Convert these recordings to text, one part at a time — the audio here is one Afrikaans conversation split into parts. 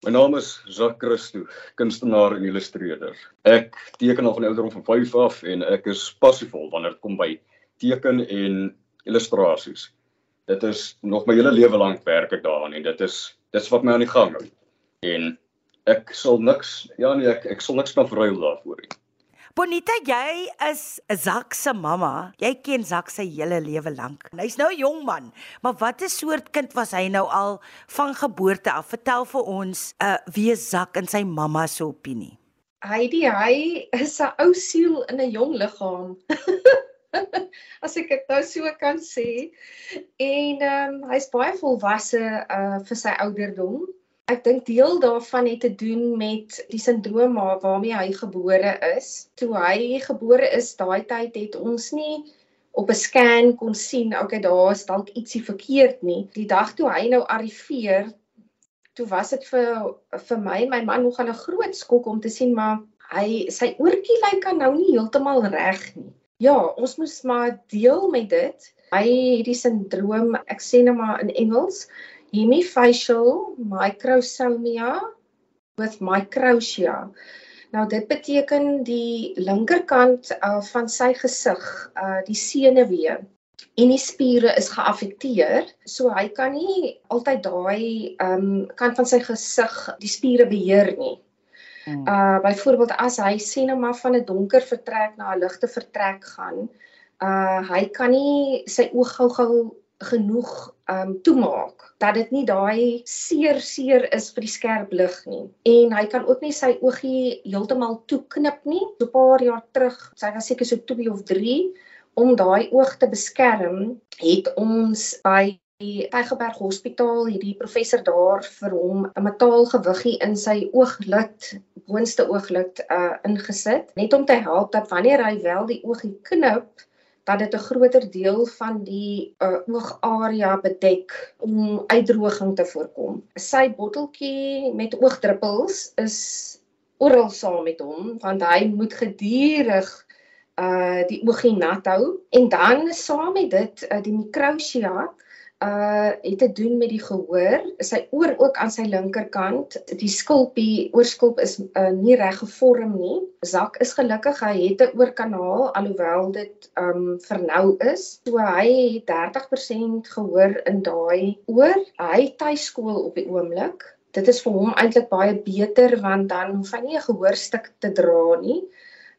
My naam is Jacques Christo, kunstenaar en illustreerder. Ek teken al van ouderdom van 5 af en ek is passievol wanneer dit kom by teken en illustrasies. Dit is nog my hele lewe lank werk ek daaraan en dit is dit's wat my aan die gang hou. En ek sal niks ja nee ek ek sal niks kan verruil daarvoor nie. Bonita, jy is 'n Zak se mamma. Jy ken Zak se hele lewe lank. Hy's nou 'n jong man, maar watter soort kind was hy nou al van geboorte af? Vertel vir ons, uh wie is Zak in sy mamma se opinie? Heidi, hy is 'n ou siel in 'n jong liggaam. As ek dit nou so kan sê. En ehm um, hy's baie volwasse uh vir sy ouderdom ek dink deel daarvan het te doen met die sindroom waarmee hy gebore is. Toe hy gebore is, daai tyd het ons nie op 'n scan kon sien okay daar is dalk ietsie verkeerd nie. Die dag toe hy nou arriveer, toe was dit vir vir my my man nog 'n groot skok om te sien maar hy sy oortjie lyk kan nou nie heeltemal reg nie. Ja, ons moes maar deel met dit. Hy het die sindroom, ek sê nou maar in Engels, hemifacial microsomia with microtia. Nou dit beteken die linkerkant uh, van sy gesig, uh die senuwee en die spiere is geaffekteer, so hy kan nie altyd daai um kant van sy gesig die spiere beheer nie. Hmm. Uh byvoorbeeld as hy sê nou maar van 'n donker vertrek na 'n ligte vertrek gaan, uh hy kan nie sy oog gou-gou genoeg um toemaak dat dit nie daai seer seer is vir die skerp lig nie. En hy kan ook nie sy oogie heeltemal toeknip nie. So 'n paar jaar terug, sy was seker so 2 of 3 om daai oog te beskerm, het ons by die Tygerberg Hospitaal hierdie professor daar vir hom 'n metaalgewiggie in sy ooglid, boonste ooglid uh ingesit, net om te help dat wanneer hy wel die oogie knip, dat dit 'n groter deel van die uh, oogarea bedek om uitdroging te voorkom. Sy botteltjie met oogdruppels is oral saam met hom want hy moet gedurig uh die oogie nat hou en dan saam met dit uh, die microtia uh het te doen met die gehoor. Sy oor ook aan sy linkerkant, die skulpie oorskulp is uh, nie reg gevorm nie. Zak is gelukkig hy het 'n oorkanaal alhoewel dit um vernou is. So hy het 30% gehoor in daai oor. Hy tuiskool op die oomblik. Dit is vir hom eintlik baie beter want dan hoef hy nie 'n gehoorstuk te dra nie.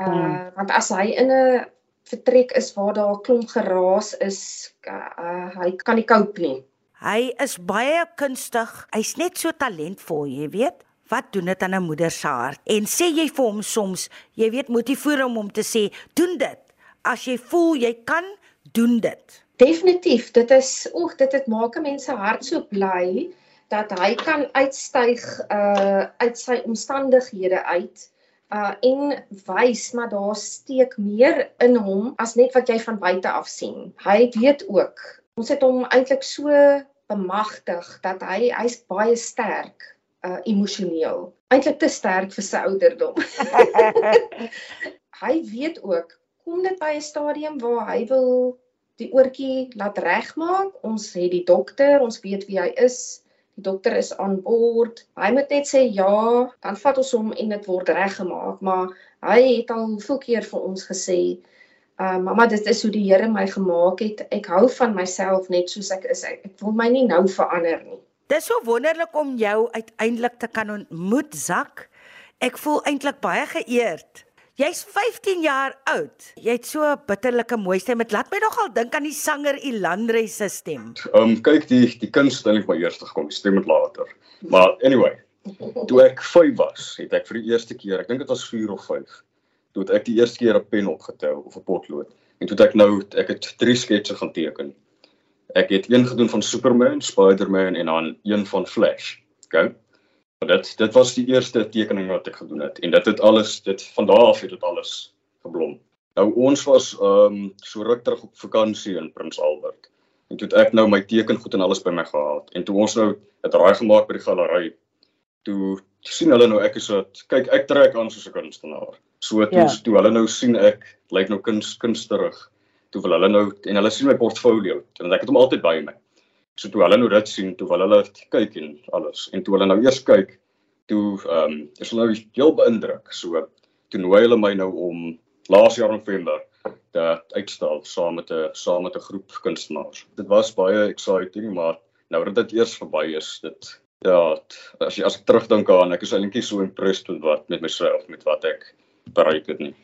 Uh hmm. want as hy in 'n vertrek is waar daar 'n klomp geraas is, uh, hy kan nie cope nie. Hy is baie kunstig. Hy's net so talentvol, jy weet. Wat doen dit aan 'n moeder se hart? En sê jy vir hom soms, jy weet, motiveer hom om te sê, "Doen dit." As jy voel jy kan, doen dit. Definitief. Dit is, oek, dit het maak 'n mens se hart so bly dat hy kan uitstyg uh uit sy omstandighede uit uh en wys maar daar steek meer in hom as net wat jy van buite af sien. Hy weet ook. Ons het hom eintlik so bemagtig dat hy hy's baie sterk uh emosioneel. Eintlik te sterk vir sy ouderdom. hy weet ook kom dit by 'n stadium waar hy wil die oortjie laat regmaak. Ons het die dokter, ons weet wie hy is die dokter is aan boord. Hy moet net sê ja, dan vat ons hom en dit word reggemaak, maar hy het al hoeveel keer vir ons gesê, uh, "Mamma, dit is hoe die Here my gemaak het. Ek hou van myself net soos ek is. Ek, ek wil my nie nou verander nie." Dis so wonderlik om jou uiteindelik te kan ontmoet, Zak. Ek voel eintlik baie geëerd. Jy's 15 jaar oud. Jy het so 'n bitterlike mooi stem. Dit laat my nogal dink aan die sanger Ilandre se stem. Ehm um, kyk die die kunstenaar het my eers gekom, die stem het later. Maar anyway, toe ek 5 was, het ek vir die eerste keer, ek dink dit was 4 of 5, toe ek die eerste keer 'n pen opgetel of 'n potlood. En toe ek nou ek het drie sketse gaan teken. Ek het een gedoen van Superman, Spider-Man en dan een van Flash. Okay? Dit dit was die eerste tekening wat ek gedoen het en dit het alles dit van daar af het dit alles geblom. Nou ons was ehm um, so ruk terug op vakansie in Prins Albert. En toe het ek nou my tekengoed en alles by my gehad en toe ons nou 'n draai gemaak by die galery. Toe sien hulle nou ek is so kyk ek trek aan soos 'n kunstenaar. So toe ja. toe hulle nou sien ek lyk nou kuns kunsterig. Toe wil hulle nou en hulle sien my portfolio en ek het hom altyd by my. So toe hulle nou dit sien, toe wil hulle kyk en alles. En toe hulle nou eers kyk, toe ehm um, is hulle nou heel beïndruk. So toe nooi hulle my nou om laas jaar November te uitstal saam met 'n saam met 'n groep kunstenaars. Dit was baie exciting, maar nou dat dit eers verby is, dit ja, as jy as ek terugdink aan, ek is eintlik so impressed met wat met myself met wat ek bereik het nie.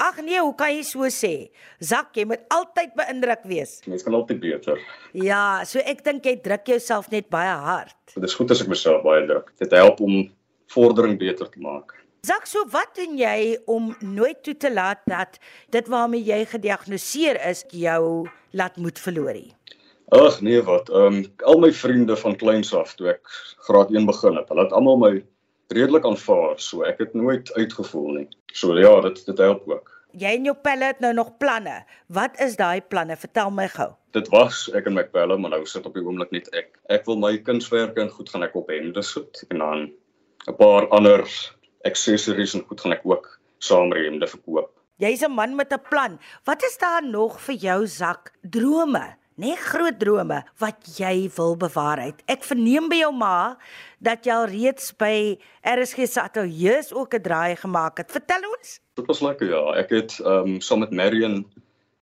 Ag nee, hoe kan jy so sê? Zak, jy moet altyd beïndruk wees. Mens kan altyd beter. Ja, so ek dink jy druk jouself net baie hard. Dit is goed as ek myself baie druk. Dit help om vordering beter te maak. Zak, so wat doen jy om nooit toe te laat dat dit waarmee jy gediagnoseer is jou laat moed verloor nie? Ag nee, wat? Ehm um, al my vriende van kleins af toe ek graad 1 begin het, hulle het almal my redelik aanvaar, so ek het nooit uitgevoel nie. So ja, dit dit help ook. Jy en jou pelle het nou nog planne. Wat is daai planne? Vertel my gou. Dit was ek en my pelle, maar nou sit op die oomblik net ek. Ek wil my kunswerke en goed gaan ek op hemde sit en dan 'n paar ander accessories en goed gaan ek ook saam hemde verkoop. Jy's 'n man met 'n plan. Wat is daar nog vir jou sak drome? Nee, groot drome wat jy wil bewaar uit. Ek verneem by jou ma dat jy al reeds by RSG Sateljeus ook 'n draai gemaak het. Vertel ons. Dit was lekker ja. Ek het ehm um, saam met Marion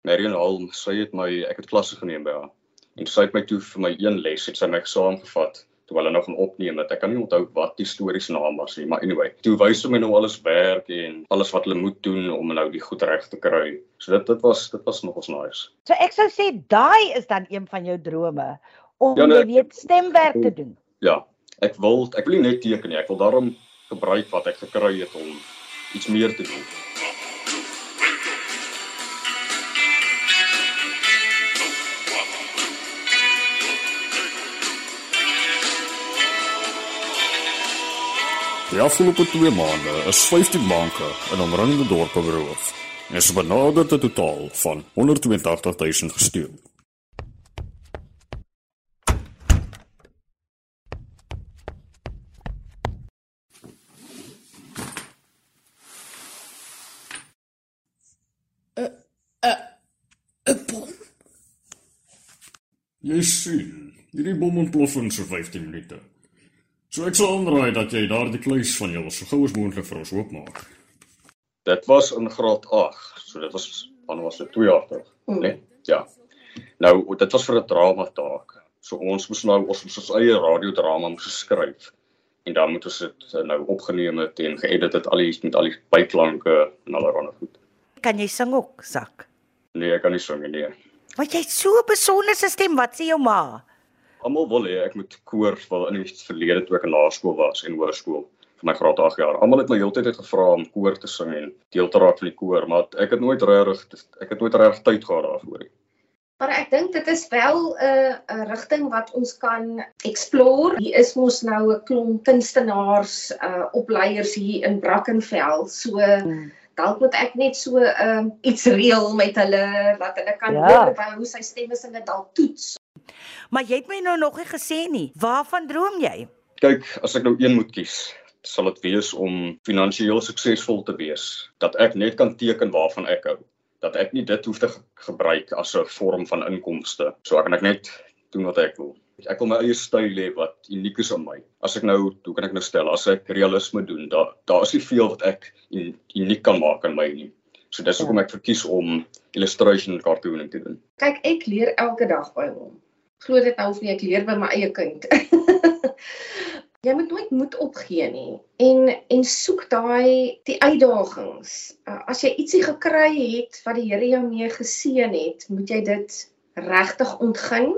Marion Holm, sy het my ek het klasse geneem by haar. En sy het my toe vir my een les, het sy my saamgevat toe hulle nou gaan opneem dat ek kan nie onthou wat die stories naam was nie, maar anyway, toe wys hulle my nou alles werk en alles wat hulle moet doen om nou die goed reg te kry. So dit dit was dit was nogals nice. So ek sou sê daai is dan een van jou drome om ja, nee, jy weet stemwerk te doen. Ja, ek wil ek wil nie net teken nie, ek wil daarom gebruik wat ek gekry het om iets meer te doen. Die afgelope 2 maande is 15 banke in omringende dorpe beroof. En is benaderd 'n totaal van 182 000 gesteel. Jy sien, hierdie bom ontplof in so 15 minute. So ek sal aanraai dat jy daardie kluis van jou so gou as moontlik vir ons oopmaak. Dit was in graad 8, so dit was wanneer was dit 2 jaar terug, mm. né? Nee? Ja. Nou, dit was vir 'n drama taak. So ons moes nou ons ons eie radiodrama moes skryf. En dan moet ons dit eh, nou opgeneem het en geëdit het al die met al die byklanke en allerlei goed. Kan jy sing ook, Sak? Nee, ek kan nie sing nie. Want jy het so 'n besondere stem, wat sê jou ma? Almal wil hê ek moet koor wil in die verlede toe ek in laerskool was en hoërskool vir my graad 8 jaar. Almal het my heeltyd gevra om koor te sing en deel te raak van die koor, maar ek het nooit regtig ek het nooit regtig tyd gehad daarvoor nie. Maar ek dink dit is wel 'n uh, 'n rigting wat ons kan explore. Hier is mos nou 'n klomp kunstenaars, uh opleiers hier in Brackenfell. So hmm. dalk moet ek net so uh iets reël met hulle dat hulle kan ja. hoor hoe sy stemme singe dalk toets Maar jy het my nou nog nie gesê nie. Waarvan droom jy? Kyk, as ek nou een moet kies, sal dit wees om finansiëel suksesvol te wees. Dat ek net kan teken waarvan ek hou. Dat ek nie dit hoef te gebruik as 'n vorm van inkomste. So ek kan ek net doen wat ek wil. Ek wil my eie styl hê wat uniek is aan my. As ek nou, hoe kan ek nou stel, as ek realisme doen, daar daar is nie veel wat ek uniek kan maak aan my nie. So dis hoekom ek verkies om illustration en cartooning te doen. Kyk, ek leer elke dag by hom glo dit nou of nie ek leer by my eie kind. jy moet nooit moed opgee nie en en soek daai die uitdagings. Uh, as jy ietsie gekry het wat die Here jou mee geseën het, moet jy dit regtig ontgin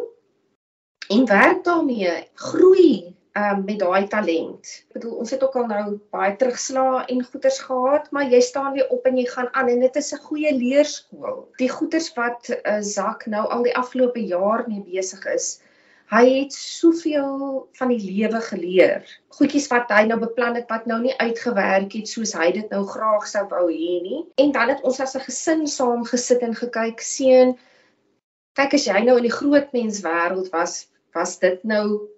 en werk daarmee, groei um, met daai talent. Ek bedoel ons het ook al nou baie terugslaa en goeters gehad, maar jy staan weer op en jy gaan aan en dit is 'n goeie leerskool. Die goeters wat uh, Zak nou al die afgelope jaar mee besig is, hy het soveel van die lewe geleer. Goedjies wat hy nou beplan het wat nou nie uitgewerk het soos hy dit nou graag sou wou hê nie. En dan het ons as 'n gesin saam gesit en gekyk, seun, kyk as jy nou in die groot mens wêreld was, was dit nou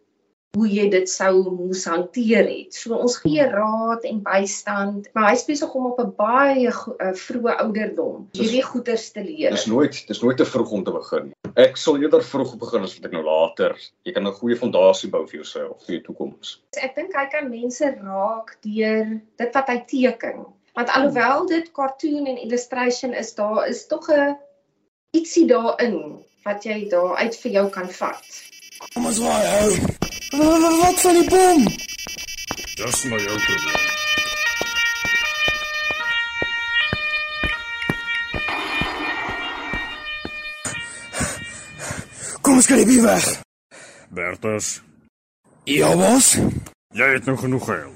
hoe jy dit sou moes hanteer het. So ons gee raad en bystand, maar hy's besig om op 'n baie uh, vroeë ouderdom hierdie goeters te leer. Dis nooit dis nooit te vroeg om te begin. Ek sal eerder vroeg begin as wat ek nou later. Jy kan 'n goeie fondasie bou vir jouself vir jou toekoms. Ek dink hy kan mense raak deur dit wat hy teken. Want alhoewel dit cartoon en illustration is, daar is tog 'n ietsie daarin wat jy daar uit vir jou kan vat. Kom ons waai ou. Wat van die bom? Dis maar jou probleem. Kom ons kry die weg. Bertus, Ja, bos. jy het nou genoeg gehuil.